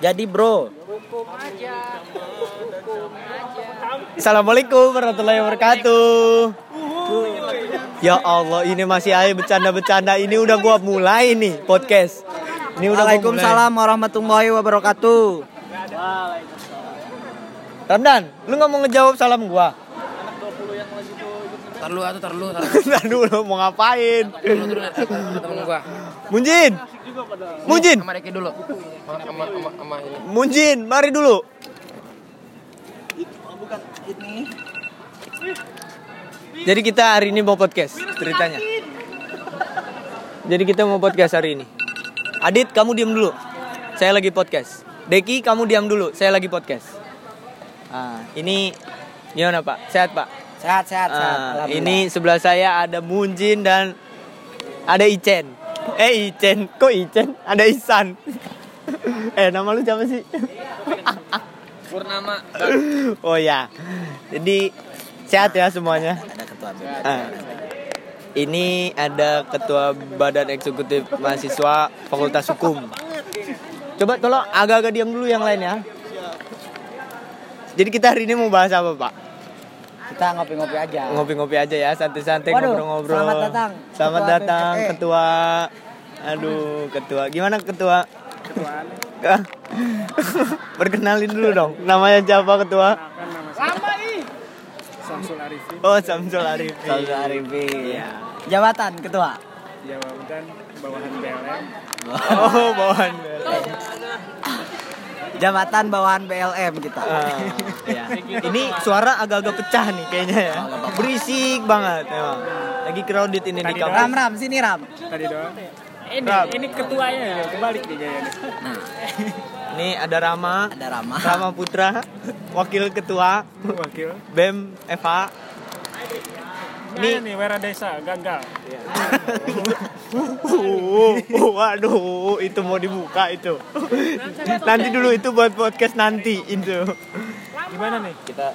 Jadi bro, Hukum aja. Hukum aja. Assalamualaikum warahmatullahi wabarakatuh. Ya Allah, ini masih aja bercanda-bercanda. Ini udah gua mulai nih podcast. Ini udah. Waalaikumsalam warahmatullahi wabarakatuh. Ramdan, lu nggak mau ngejawab salam gua? Tarlu atau tarlu, Ntar dulu mau ngapain? temen gua. Munjin, Munjin, Sama Reki dulu. Sama sama sama, sama ini. Munjin, mari dulu. Jadi kita hari ini mau podcast ceritanya. Jadi kita mau podcast hari ini. Adit, kamu diam dulu. Saya lagi podcast. Deki, kamu diam dulu. Saya lagi podcast. Ah, ini gimana Pak? Sehat Pak? Sehat sehat sehat. Ah, ini sebelah saya ada Munjin dan ada Icen. Eh Icen, kok Icen? Ada Isan. eh nama lu siapa sih? Purnama. oh ya. Jadi sehat ya semuanya. ada ketua. Ah. Ini ada ketua Badan Eksekutif Mahasiswa Fakultas Hukum. Coba tolong agak-agak diam dulu yang lain ya. Jadi kita hari ini mau bahas apa Pak? Kita ngopi-ngopi aja. Ngopi-ngopi aja ya, santai-santai ngobrol-ngobrol. selamat datang, Selamat Ketua datang BPE. ketua. Aduh, ketua. Gimana ketua? Ketua. Perkenalin dulu dong. Namanya siapa ketua? Lama ih. Samsul Arifin Oh, Samsul Arifin. Samsul Arifin. Iya. Jabatan ketua. jabatan bawahan BLM Oh, bawahan. Jabatan bawahan BLM kita. Iya. Ini suara agak-agak pecah nih kayaknya ya. Berisik banget emang. Lagi crowded ini di kampus. Ram Ram sini Ram. tadi doang ini Ram. ini ketuanya ya kebalik nih kayaknya Nah, Ini ada Rama, ada Rama. Rama Putra, wakil ketua wakil BEM FH. Ini nih Wera Desa gagal Uh, waduh, itu mau dibuka itu. Nanti dulu itu buat podcast nanti itu. gimana nih Kita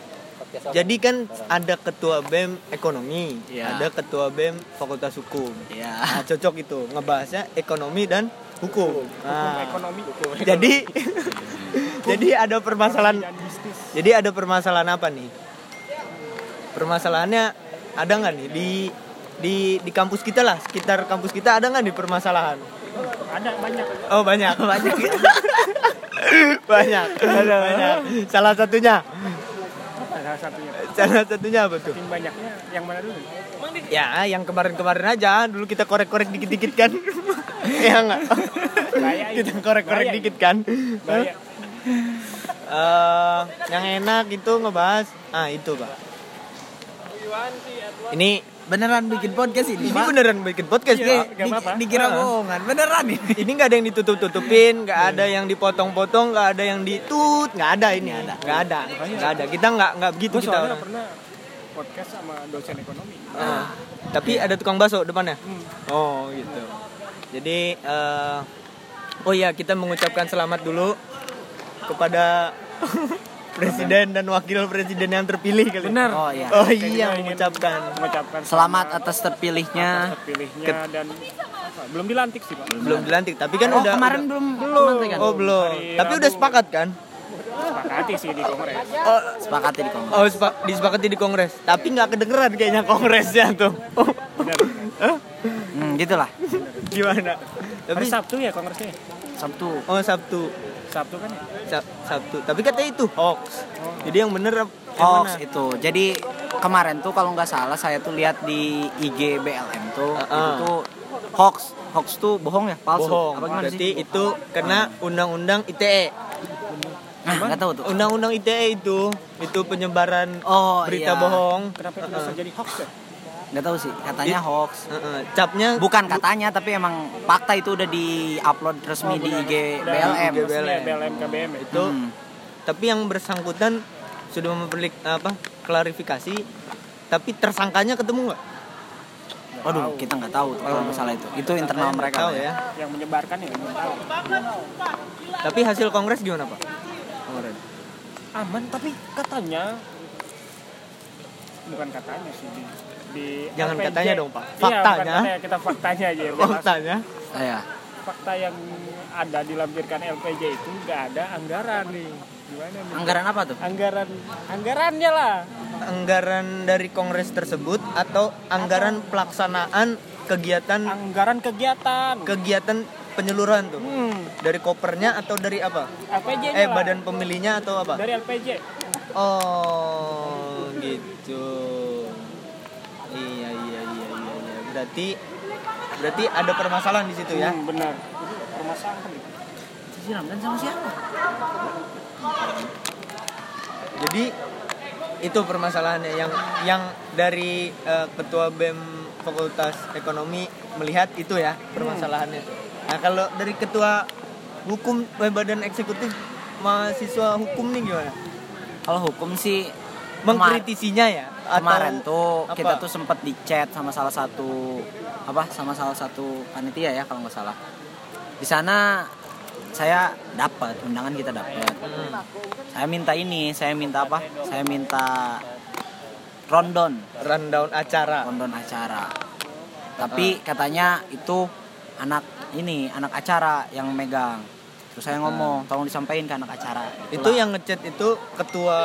Jadi kan ada ketua BEM ekonomi, Iya. ada ketua BEM fakultas hukum. ya. Nah, cocok itu ngebahasnya ekonomi dan hukum. Nah, ekonomi jadi jadi ada permasalahan jadi ada permasalahan apa nih permasalahannya ada nggak nih? Di di di kampus kita lah sekitar kampus kita ada nggak nih permasalahan? Ada banyak. Oh banyak. Banyak. Banyak. Banyak. Salah satunya? Apa salah satunya. Salah satunya apa tuh? Tim banyaknya. Yang mana dulu? Ya yang kemarin-kemarin aja. Dulu kita korek-korek dikit-dikit kan. Ya nggak? Kita korek-korek dikit kan. Eh, yang enak itu ngebahas. Ah itu pak ini Beneran bikin podcast ini, ini beneran bikin podcast Iya. Nggak Di- apa-apa. Dikira bohongan. Beneran ini. ini nggak ada yang ditutup-tutupin nggak ada yang dipotong-potong nggak ada yang ditut nggak ada ini nggak ada nggak ada kita nggak nggak begitu kita orang. pernah podcast sama dosen ekonomi Ah. tapi ada tukang bakso depannya Hmm. oh gitu jadi eh, oh ya kita mengucapkan selamat dulu kepada presiden dan wakil presiden yang terpilih kali benar Oh iya. oh iya mengucapkan mengucapkan Selamat atas terpilihnya. terpilihnya dan apa, belum dilantik sih pak belum dilantik tapi kan oh, udah kemarin udah- belum belum kan? oh belum Hari tapi Rabu. udah sepakat kan sepakati sih di kongres oh Sepakati di kongres. Oh, sepa- disepakati di kongres. Tapi nggak kedengeran kayaknya kongresnya tuh. Oh, benar Hah? Hmm, gitulah. Gimana? Tapi hari Sabtu ya kongresnya Sabtu. oh Sabtu. Sabtu kan ya Sa- Sabtu. Tapi katanya itu hoax. Jadi yang bener yang Hoax mana? itu. Jadi kemarin tuh kalau nggak salah saya tuh lihat di IG BLM tuh Uh-uh. itu tuh hoax. Hoax tuh bohong ya, palsu. Bohong. Apa gimana Berarti sih? itu kena undang-undang ITE. Nah, nggak tahu tuh. Undang-undang ITE itu itu penyebaran Oh, berita iya. bohong. kenapa itu bisa jadi hoax ya Nggak tahu sih. Katanya It- hoax. Heeh, capnya Bukan katanya tapi emang fakta itu udah di-upload resmi di IG BLM. IG ya, BLM. BLM KBM ya. itu Hmm. tapi yang bersangkutan sudah memperlik apa klarifikasi tapi tersangkanya ketemu nggak? Waduh, kita nggak tahu kalau masalah itu. Itu internal Nggak mereka. tahu Pak. ya. yang menyebarkan ya Tapi hasil kongres gimana pak? Kemarin. aman tapi katanya bukan katanya sih di, Jangan RPJ. katanya dong, Pak. Iya, bukan Faktanya. katanya, kita faktanya aja ya. Faktanya Saya. fakta yang ada dilampirkan LPJ itu nggak ada anggaran nih. Gimana nih? Anggaran apa tuh? Anggaran anggarannya lah. Anggaran dari kongres tersebut atau anggaran pelaksanaan kegiatan Anggaran kegiatan. kegiatan penyeluruhan tuh Hmm, dari kopernya atau dari apa? LPJ Eh lah. badan pemilihnya atau apa? dari LPJ. Oh gitu. Berarti berarti ada permasalahan di situ ya? Hmm, benar. Permasalahan itu. Siram dan sama siapa? Jadi itu permasalahannya yang yang dari eh, ketua BEM Fakultas Ekonomi melihat itu ya permasalahannya. Nah kalau dari ketua hukum eh, badan eksekutif mahasiswa hukum nih gimana? Kalau hukum sih Mengkritisinya ya? Atau kemarin tuh apa? kita tuh sempat di chat sama salah satu apa sama salah satu panitia ya kalau nggak salah. Di sana saya dapat undangan kita dapat. Hmm. Saya minta ini, saya minta apa? Saya minta rondon, rundown acara. rondon acara. Tapi katanya itu anak ini, anak acara yang megang. Terus saya ngomong, tolong disampaikan ke anak acara. Itu Itulah. yang ngechat itu ketua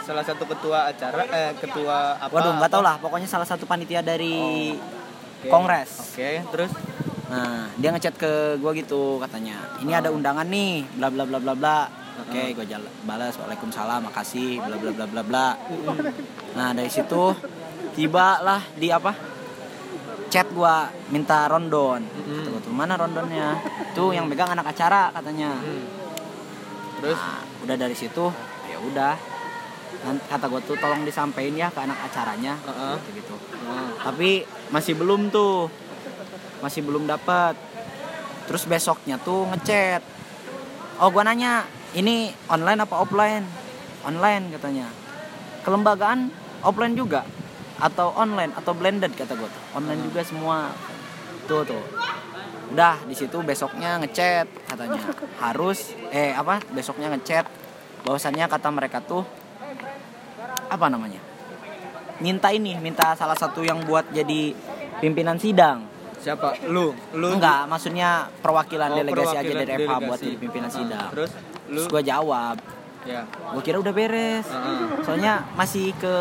salah satu ketua acara eh ketua apa? Waduh, nggak tau lah. Pokoknya salah satu panitia dari Oke. kongres. Oke, terus Nah, dia ngechat ke gua gitu katanya. Ini ada undangan nih, bla bla bla bla bla. Oke, gua jala- balas waalaikumsalam, makasih, bla bla bla bla bla. Nah, dari situ tibalah di apa? Chat gua minta rondon. Kata gua tuh, mana rondonnya? Tuh yang pegang anak acara katanya. terus Nah, udah dari situ ya udah. Kata gua tuh tolong disampaikan ya ke anak acaranya. Heeh. Gitu gitu. Nah, Tapi masih belum tuh. Masih belum dapat. Terus besoknya tuh ngechat. Oh, gua nanya, ini online apa offline? Online katanya. Kelembagaan offline juga atau online atau blended kata gua tuh. Online juga semua. Tuh tuh. Udah di situ besoknya ngechat katanya. Harus eh apa? Besoknya ngechat bahwasannya kata mereka tuh apa namanya? Minta ini, minta salah satu yang buat jadi pimpinan sidang. siapa? Lu. Lu Enggak, maksudnya perwakilan Oh, delegasi aja perwakilan dari FH buat jadi pimpinan Ah, sidang. Terus lu Terus gue jawab, ya. gue kira udah beres. Heeh. Soalnya masih ke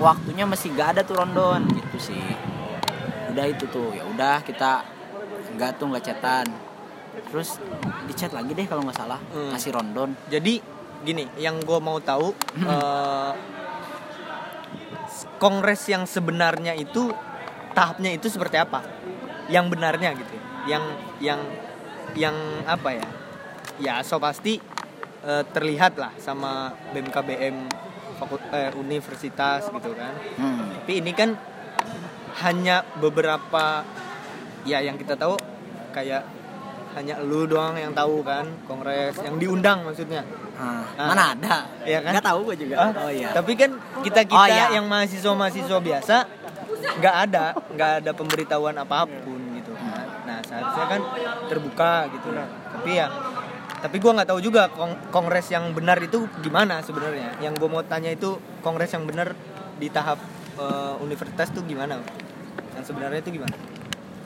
waktunya masih gak ada tuh rondon gitu sih. Udah itu tuh, ya udah kita enggak tuh nggak chatan. Terus di chat lagi deh kalau nggak salah, Hmm. kasih rondon. Jadi gini, yang gue mau tahu eh, kongres yang sebenarnya itu tahapnya itu seperti apa? Yang benarnya gitu. Yang yang yang apa ya? Ya so pasti eh, terlihat lah sama BMKBM fakul- eh, universitas gitu kan. Hmm. Tapi ini kan hanya beberapa ya yang kita tahu kayak hanya lu doang yang tahu kan kongres yang diundang maksudnya. Ah, Ah. mana ada? Iya kan? Nggak tahu gue juga. Ah, Oh iya. Tapi kan kita kita Oh, iya. yang mahasiswa mahasiswa biasa nggak ada nggak ada pemberitahuan apa pun gitu kan. Nah seharusnya kan terbuka gitu. Tapi ya tapi gua nggak tahu juga kong- kongres yang benar itu gimana sebenarnya. Yang gue mau tanya itu kongres yang benar di tahap eh, universitas tuh gimana? Yang sebenarnya itu gimana?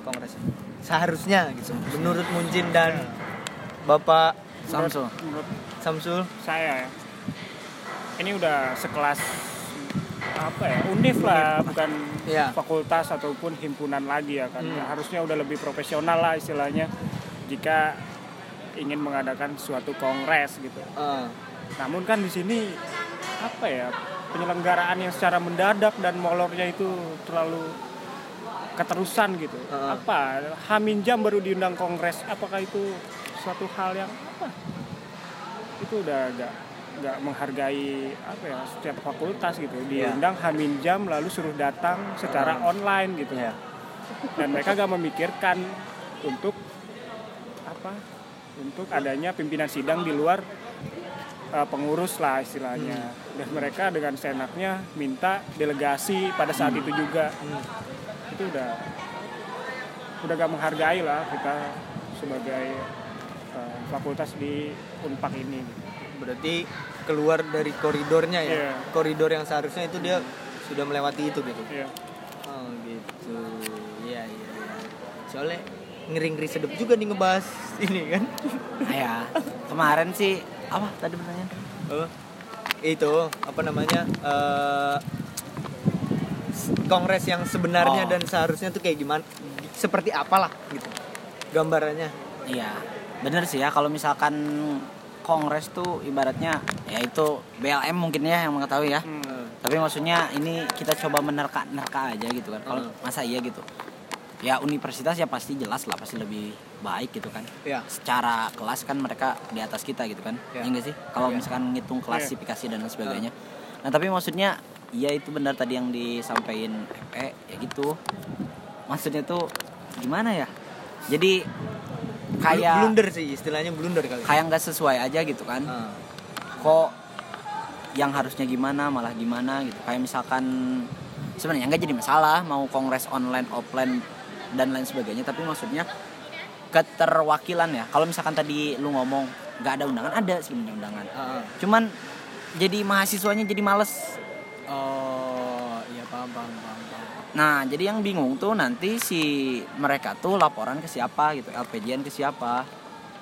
Kongresnya seharusnya gitu. Menurut Munjin dan Bapak Samsul. Menurut Samsul. saya ya, ini udah sekelas apa ya univ lah bukan Iya. fakultas ataupun himpunan lagi ya kan Hmm. harusnya udah lebih profesional lah istilahnya jika ingin mengadakan suatu kongres gitu. Eh, namun kan di sini apa ya penyelenggaraan yang secara mendadak dan molornya itu terlalu keterusan gitu. Heeh. apa? Hamin jam baru diundang kongres. Apakah itu suatu hal yang apa? Itu udah agak nggak menghargai apa ya setiap fakultas gitu. Iya. diundang Hamin jam lalu suruh datang secara online gitu. Iya. dan mereka gak memikirkan untuk apa untuk adanya pimpinan sidang di luar uh, pengurus lah istilahnya. Dan mereka dengan senaknya minta delegasi pada saat itu juga. Itu udah udah gak menghargai lah kita sebagai uh, fakultas di unpak ini. Berarti keluar dari koridornya ya? Iya. koridor yang seharusnya itu dia sudah melewati itu gitu? Ya oh gitu. Iya iya iya. Soalnya ngeri-ngeri sedep juga nih ngebahas ini kan. ya kemarin sih apa tadi pertanyaan Oh, itu apa namanya s- kongres yang sebenarnya Oh. dan seharusnya tuh kayak gimana seperti apalah gitu gambarannya Iya, bener sih ya kalau misalkan kongres tuh ibaratnya ya itu BLM mungkin ya yang mengetahui ya. Hmm. Tapi maksudnya ini kita coba menerka-nerka aja gitu kan. Kalau Hmm. masa iya gitu. Ya universitas ya pasti jelas lah pasti lebih baik gitu kan. ya Secara kelas kan mereka di atas kita gitu kan. Ya. Ya enggak sih? Kalau Ya. misalkan ngitung klasifikasi dan lain sebagainya. Nah, tapi maksudnya ya itu benar tadi yang disampaikan EP ya gitu. Maksudnya tuh gimana ya? Jadi kayak blunder sih istilahnya blunder kali kayak nggak sesuai aja gitu kan Ah. kok yang harusnya gimana malah gimana gitu kayak misalkan sebenarnya nggak jadi masalah mau kongres online offline dan lain sebagainya tapi maksudnya keterwakilan ya. Kalau misalkan tadi lu ngomong nggak ada undangan ada sebenarnya undangan. Ah. cuman jadi mahasiswanya jadi males. Oh iya paham paham paham, paham. nah jadi yang bingung tuh nanti si mereka tuh laporan ke siapa gitu LPJN ke siapa.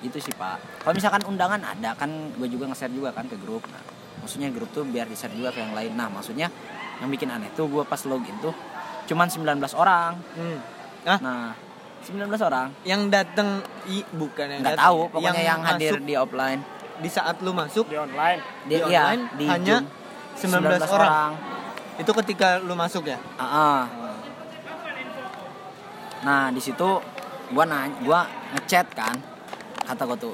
Itu sih pak. Kalau misalkan undangan ada kan gue juga nge-share juga kan ke grup. Nah, maksudnya grup tuh biar di-share juga ke yang lain. Nah maksudnya yang bikin aneh tuh gue pas login tuh cuman 19 orang. Hmm. Ah nah 19 orang yang datang i bukan yang nggak datang, tahu pokoknya yang, hadir masuk di offline di saat lu masuk di online di, Di iya, online di hanya Zoom. 19, orang. itu ketika lu masuk ya Ah, ah. Nah di situ gua nanya, gua ngechat kan, kata gua tuh,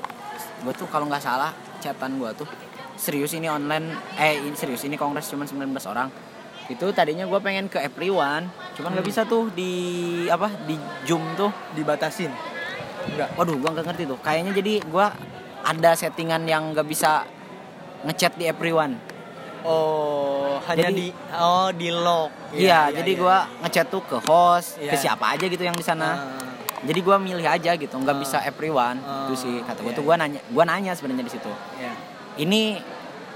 gua tuh kalau nggak salah chatan gua tuh serius ini online, eh ini serius ini kongres cuma 19 orang. Itu tadinya gua pengen ke everyone, cuman nggak bisa tuh di apa di zoom tuh. dibatasin enggak Waduh, gua nggak ngerti tuh. Kayaknya jadi gua ada settingan yang nggak bisa ngechat di everyone. oh hanya Jadi- di oh di lock Iya, jadi gua ngechat tuh ke host, Iya. ke siapa aja gitu yang di sana. Ah. jadi gua milih aja gitu nggak Ah. bisa everyone Ah, itu sih kata gua iya, tuh gua nanya gua nanya sebenarnya di situ ya ini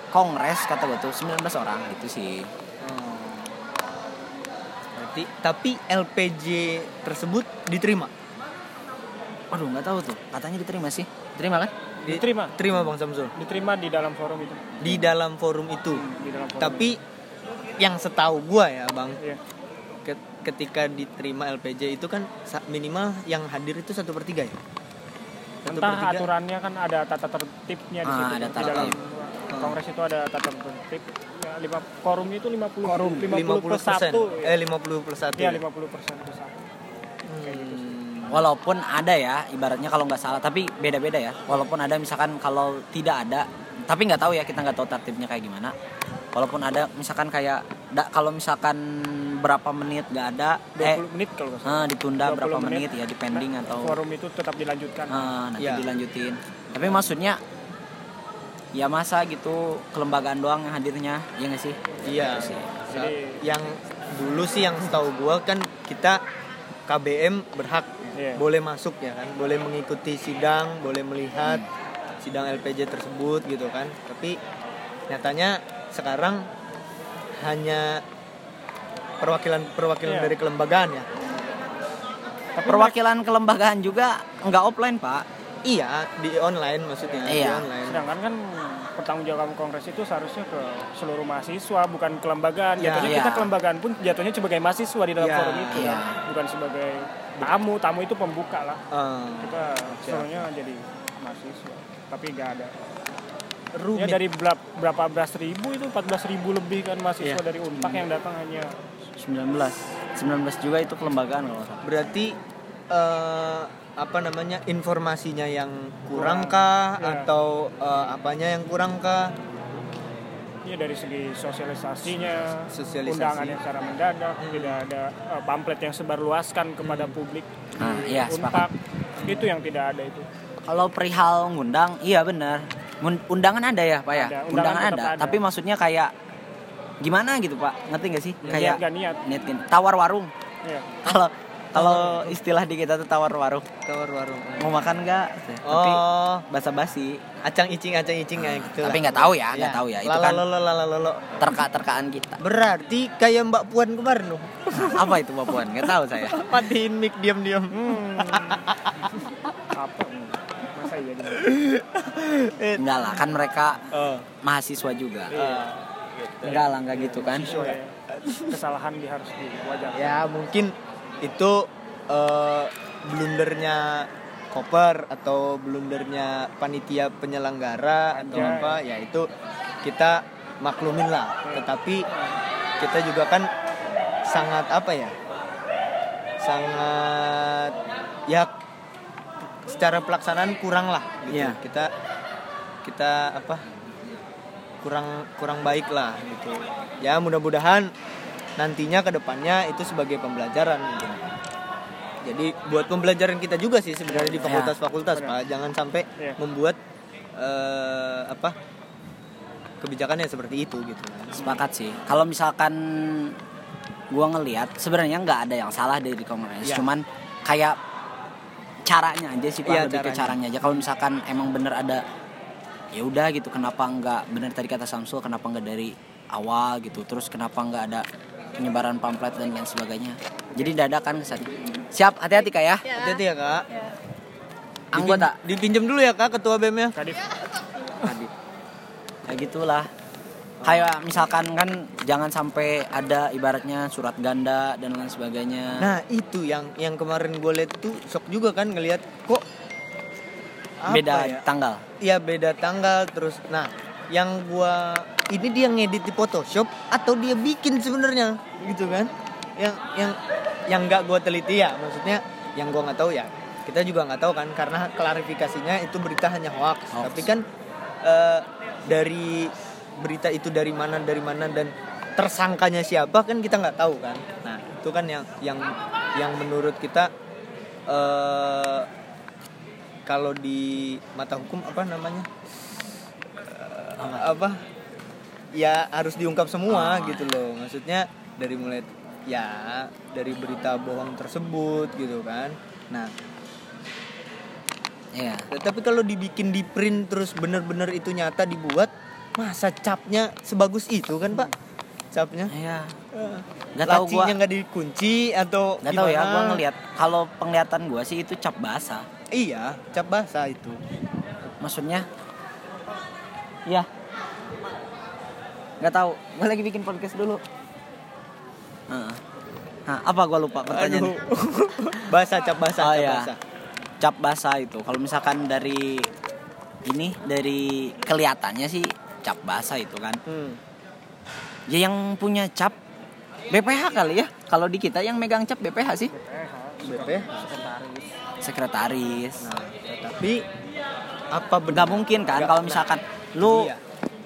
kongres kata gua tuh 19 orang gitu sih. Berarti tapi LPJ tersebut diterima. waduh nggak tahu tuh katanya diterima sih diterima kan Di- Diterima. Terima Bang Samsul. diterima di dalam forum itu Di dalam forum itu. di dalam forum Tapi yang setahu gua ya, Bang, Iya. ke- ketika diterima LPJ itu kan minimal yang hadir itu satu per tiga ya. Satu entah per tiga. aturannya kan ada tata tertibnya di Ah, situ ada di tata dalam tertib. Kongres itu ada tata tertib ya, lima forum itu 50 Forum 50 plus 1 Eh 50 plus 1. ya 50 persen plus satu kayak gitu sih Hmm. walaupun ada ya ibaratnya kalau nggak salah tapi beda-beda ya walaupun ada misalkan kalau tidak ada tapi nggak tahu ya kita nggak tahu tertibnya kayak gimana walaupun ada misalkan kayak da- kalau misalkan berapa menit nggak ada eh 20 menit kalau nggak salah eh, ditunda 20 berapa menit. menit ya depending atau forum itu tetap dilanjutkan Ah, nanti Ya. dilanjutin. Tapi maksudnya ya masa gitu kelembagaan doang yang hadirnya, ya nggak sih? Iya. Gitu sih. Jadi- yang dulu sih yang setahu gua kan kita KBM berhak Iya. boleh masuk ya kan, boleh mengikuti sidang, boleh melihat Hmm. sidang LPJ tersebut gitu kan. Tapi nyatanya sekarang hanya perwakilan perwakilan Iya. dari kelembagaan ya. tapi Perwakilan kelembagaan juga nggak offline pak. Iya di online maksudnya di Iya. online. sedangkan kan pertanggungjawaban kongres itu seharusnya ke seluruh mahasiswa bukan kelembagaan Ya. jatuhnya Iya. kita kelembagaan pun jatuhnya sebagai mahasiswa di dalam Ya. forum itu Iya. bukan sebagai tamu tamu itu pembuka lah Eh, kita seluruhnya jadi mahasiswa tapi nggak ada rumit. ya dari berapa, belas ribu itu 14 ribu lebih kan mahasiswa Iya. dari unpak yang datang hanya 19 19 juga itu kelembagaan kalau. Berarti eh, apa namanya informasinya yang kurang kah Ya. atau eh, apanya yang kurang kah? ya dari segi sosialisasinya Sosialisasi. undangan yang secara mendadak tidak ada eh, pamflet yang sebarluaskan kepada publik Nah, iya sepakat. unpak itu yang tidak ada itu Kalau perihal ngundang, iya benar. Undangan ada ya pak ya? Ada, undangan undangan ada. ada. Tapi maksudnya kayak gimana gitu pak? Ngerti nggak sih? kayak niat gak niat niat gini. tawar warung. ya. Kalau istilah di kita tuh tawar warung. Tawar warung. Mau makan nggak? Tapi Oh, basa-basi. acang icing acang icing ya gitu. Tapi nggak tahu ya, nggak tahu ya. Itu kan terka-terkaan kita. Berarti kayak Mbak Puan kemarin loh. Apa itu Mbak Puan? Nggak tahu saya. Matiin mic diam-diam. Hmm. enggak lah kan mereka Oh. mahasiswa juga Ah. enggak lah enggak gitu kan Sesuai kesalahan dia harus diwajar Ya mungkin itu eh, blundernya koper atau blundernya panitia penyelenggara atau Anjay. apa ya itu kita maklumin lah tetapi kita juga kan sangat apa ya sangat ya secara pelaksanaan kurang lah gitu Iya. kita kita apa kurang kurang baik lah gitu ya mudah-mudahan nantinya ke depannya itu sebagai pembelajaran gitu. jadi buat pembelajaran kita juga sih sebenarnya di Iya. fakultas-fakultas pak jangan sampai Iya. membuat eh, apa kebijakannya seperti itu gitu sepakat sih kalau misalkan gua ngelihat sebenarnya nggak ada yang salah dari kongres Iya. cuman kayak caranya aja sih pak Iya, lebih ke caranya. caranya aja kalau misalkan emang bener ada ya udah gitu kenapa nggak bener tadi kata Samsul kenapa nggak dari awal gitu terus kenapa nggak ada penyebaran pamflet dan lain sebagainya. Jadi dadakan kesannya siap hati-hati kak ya. Hati-hati ya kak. Anggota. Dipin- dipinjam dulu ya kak ketua BEM nya Kadif. Tadi ya gitulah. Kayak misalkan kan jangan sampai ada ibaratnya surat ganda dan lain sebagainya. Nah itu yang yang kemarin gue lihat tuh shock juga kan ngelihat kok beda ya? tanggal. Iya beda tanggal terus. Nah, yang gua ini dia ngedit di Photoshop atau dia bikin sebenarnya gitu kan? Yang yang yang nggak gua teliti ya, maksudnya yang gua nggak tahu ya. Kita juga nggak tahu kan karena klarifikasinya itu berita hanya hoax. Hoax. Tapi kan eh, dari berita itu dari mana dari mana dan tersangkanya siapa kan kita nggak tahu kan. Nah, itu kan yang yang yang menurut kita eh kalau di mata hukum apa namanya apa ya harus diungkap semua Ah. gitu loh maksudnya dari mulai ya dari berita bohong tersebut gitu kan nah Iya. tapi kalau dibikin di print terus bener-bener itu nyata dibuat masa capnya sebagus itu kan pak capnya Iya. Nggak tahu gua. nggak dikunci atau Gak tahu ya, gua ngelihat kalau penglihatan gua sih itu cap basah. iya cap basah itu Maksudnya Iya. Gak tahu. Gua lagi bikin podcast dulu. Heeh. Nah, apa gua lupa pertanyaan? Basah cap basah Oh, cap iya. basah Cap basah itu. Kalau misalkan dari ini dari kelihatannya sih cap basah itu kan. Hmm. Ya yang punya cap BPH kali ya. Kalau di kita yang megang cap BPH sih. BP Sekretaris. nah tapi apa Nggak benar mungkin kan kalau misalkan lu iya.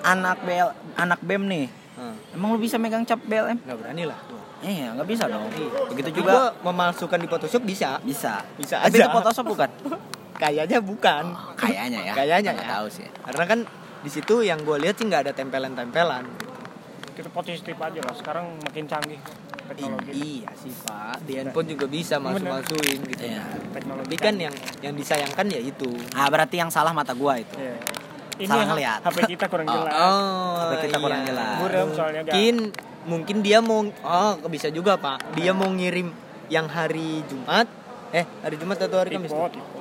anak BL anak BEM nih. Hmm. Emang lu bisa megang cap BLM? nggak berani lah Iya, nggak bisa dong. Begitu Tapi juga gua memalsukan di Photoshop bisa bisa. Bisa Tapi aja. itu Photoshop bukan? kayaknya bukan Kayaknya ya. Kayaknya ya. tahu sih. karena kan di situ yang gue lihat sih nggak ada tempelan-tempelan kita positif aja lah sekarang makin canggih teknologi iya sih pak di handphone juga bisa masuk-masukin gitu Iya. teknologi tapi kan yang yang disayangkan ya itu Ah, berarti yang salah mata gua itu. Iya. ini Salah ngeliat. HP kita kurang Oh, jelas oh Tapi kita kurang jelas. Buram soalnya gak mungkin mungkin dia mau oh bisa juga pak dia mau ngirim yang hari Jumat eh hari Jumat atau hari Kamis tipe tuh? tipe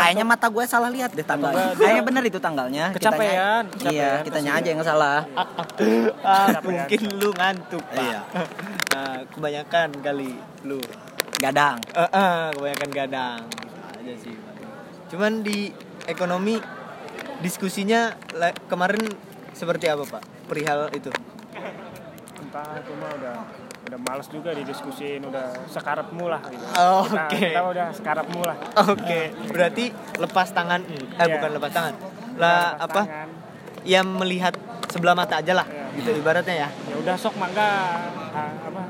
Kayaknya mata gue salah lihat deh tanggalnya. Kayaknya bener itu tanggalnya. Kecapean, Kitanya- Iya, kitanya aja yang salah. ah, ya? mungkin lu ngantuk pak Iya. nah, kebanyakan kali lu Gadang. Eh, eh, kebanyakan gadang Bisa aja sih Pak. cuman di ekonomi diskusinya kemarin seperti apa pak perihal itu entah itu mah udah udah males juga didiskusin udah sekarepmu lah gitu. Oh, oke. kita udah sekarepmu lah oke berarti lepas tangan eh Iya. bukan lepas tangan lah apa tangan. ya melihat sebelah mata aja lah Iya. gitu ibaratnya ya ya udah sok mangga apa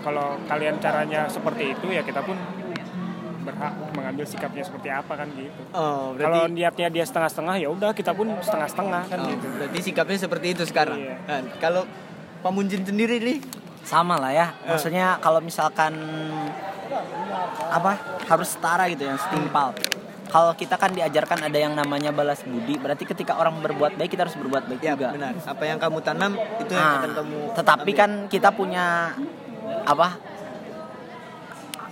kalau kalian caranya seperti itu ya kita pun berhak mengambil sikapnya seperti apa kan gitu oh kalau berarti niatnya dia setengah-setengah ya udah kita pun setengah-setengah kan oh, gitu berarti sikapnya seperti itu sekarang Iya. Kan, kalau Pak Munjin sendiri nih Sama lah ya. Eh. Maksudnya kalau misalkan apa harus setara gitu yang setimpal. Kalau kita kan diajarkan ada yang namanya balas budi, berarti ketika orang berbuat baik kita harus berbuat baik ya juga. benar apa yang kamu tanam itu yang Nah, akan kamu tetapi ambil. kan kita punya apa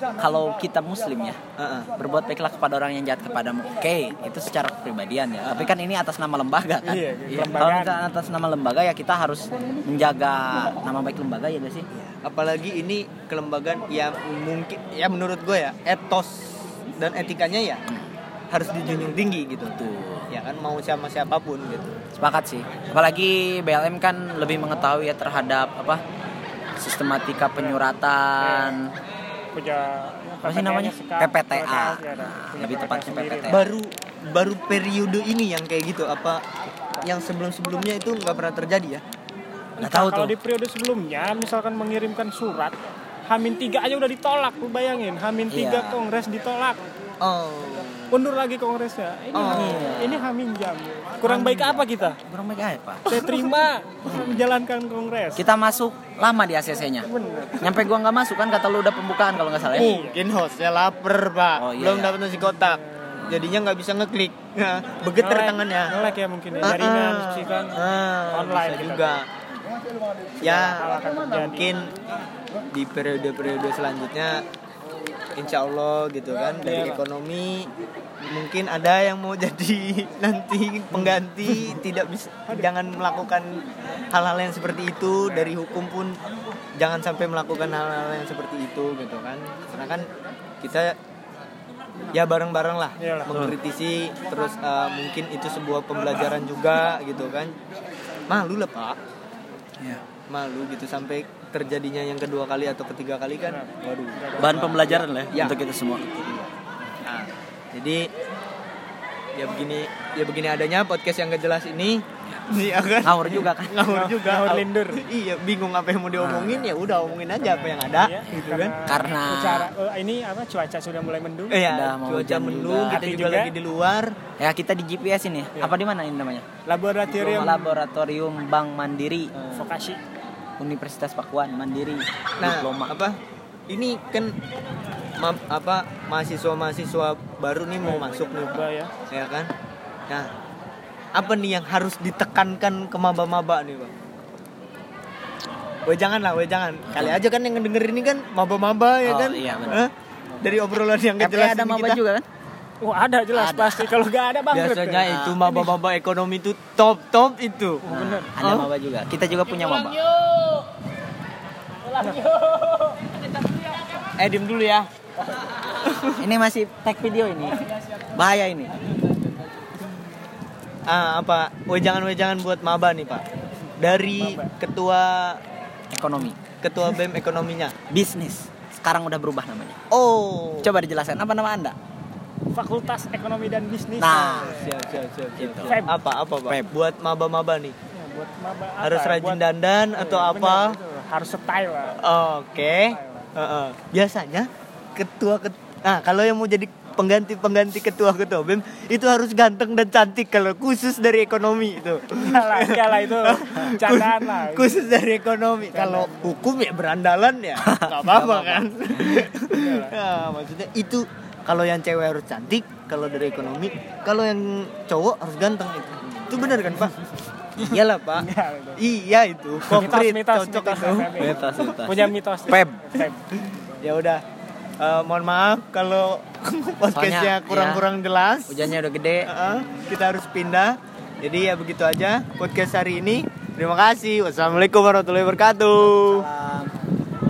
kalau kita muslim ya Heeh. berbuat baiklah kepada orang yang jahat kepadamu. Oke itu secara kepribadian ya. Tapi kan ini atas nama lembaga kan. Iya, Iya. kelembagaan. kalau kita atas nama lembaga ya kita harus menjaga nama baik lembaga ya gak sih apalagi ini kelembagaan yang mungkin ya menurut gue ya etos dan etikanya ya harus dijunjung tinggi gitu. Tuh ya kan mau sama siapa pun gitu. Sepakat sih. Apalagi BLM kan lebih mengetahui ya terhadap apa sistematika penyuratan punya apa sih namanya PPTA PPTA ya. Nah, lebih PPTA tepatnya sendiri. PPTA baru baru periode ini yang kayak gitu apa yang sebelum sebelumnya itu nggak pernah terjadi ya nggak tahu kalau tuh di periode sebelumnya misalkan mengirimkan surat Hamin tiga aja udah ditolak lu bayangin Hamin tiga Iya. kongres ditolak oh mundur lagi kongresnya. Ini Oh. ini Hamin jam. Kurang baik apa kita? Kurang baik apa? Saya terima menjalankan kongres. Kita masuk lama di ACC-nya nyampe gua nggak masuk kan kata lu udah pembukaan kalau nggak salah ya? Mungkin hostnya lapar pak. Oh, iya, belum iya. dapat nasi kotak. Jadinya nggak bisa ngeklik. Nah, begeter Nge-lag- tangannya. nge-lag ya mungkin ya Ah, jaringan sih kan Ah, online bisa kita. juga. Ya mungkin di periode-periode selanjutnya insya Allah gitu kan dari Iya, ekonomi mungkin ada yang mau jadi nanti pengganti tidak bisa jangan melakukan hal-hal yang seperti itu dari hukum pun jangan sampai melakukan hal-hal yang seperti itu gitu kan karena kan kita ya bareng-bareng lah Iyalah. mengkritisi terus eh, mungkin itu sebuah pembelajaran juga gitu kan malu lah pak Iya. malu gitu sampai terjadinya yang kedua kali atau ketiga kali kan waduh. Bahan pembelajaran lah Ya. ya. untuk kita semua. Nah, jadi ya begini ya begini adanya podcast yang gak jelas ini. Iya kan? Ngawur juga kan? Ngawur juga Ngawur lindur. iya bingung apa yang mau diomongin ya udah omongin aja apa yang ada Iya, gitu karena, kan. Karena- ucara eh, ini apa cuaca sudah mulai mendung. Eh, ya, Udah mau cuaca mendung juga. kita juga, juga. lagi di luar. Ya kita di GPS ini. Apa di mana ini namanya? Laboratorium. Laboratorium Bank Mandiri. Vokasi Universitas Pakuan Mandiri nah diploma apa ini kan ma- apa mahasiswa-mahasiswa baru nih mau masuk nih ya ya kan nah apa nih yang harus ditekankan ke maba-maba nih bang Weh jangan lah, weh jangan. Kali aja kan yang ngedenger ini kan maba-maba ya Oh, kan? iya, benar. Hah? Dari obrolan yang gak FE jelas ada maba kita. juga kan Oh ada jelas Ada. pasti kalau nggak ada bangkrut Biasanya kan? itu maba-maba ekonomi itu top-top itu. Nah, bener. ada maba juga kita juga punya maba Eh diem dulu ya. ini masih tag video ini bahaya ini Ah apa? Weh jangan weh jangan buat maba nih pak. Dari ketua ekonomi ketua BEM ekonominya. bisnis sekarang udah berubah namanya Oh. coba dijelaskan apa nama anda Fakultas Ekonomi dan Bisnis nah Siap siap siap. siap. Itu. Feb. Apa apa pak? Feb. Buat maba-maba nih. Ya, buat maba apa? Harus rajin Buat- dandan atau Iya, apa? bener, betul. Harus style lah Oke. Heeh. Biasanya ketua ket Nah, kalau yang mau jadi pengganti-pengganti ketua-ketua BEM itu harus ganteng dan cantik kalau khusus dari ekonomi itu. enggak lah itu candaan lah Khusus dari ekonomi. Kalau hukum ya berandalan ya nggak apa-apa kan. ya, maksudnya itu kalau yang cewek harus cantik, kalau dari ekonomi, kalau yang cowok harus ganteng itu. Itu benar kan, Pak? Iyalah, Pak. Iya, itu. Iya itu, konkret, mitos, cocok mitos, itu. mitos. Mitos, punya mitos. Feb. Ya udah. Eh, mohon maaf kalau podcastnya kurang-kurang jelas. hujannya udah gede Heeh, kita harus pindah. Jadi ya begitu aja podcast hari ini. Terima kasih. Wassalamualaikum warahmatullahi wabarakatuh.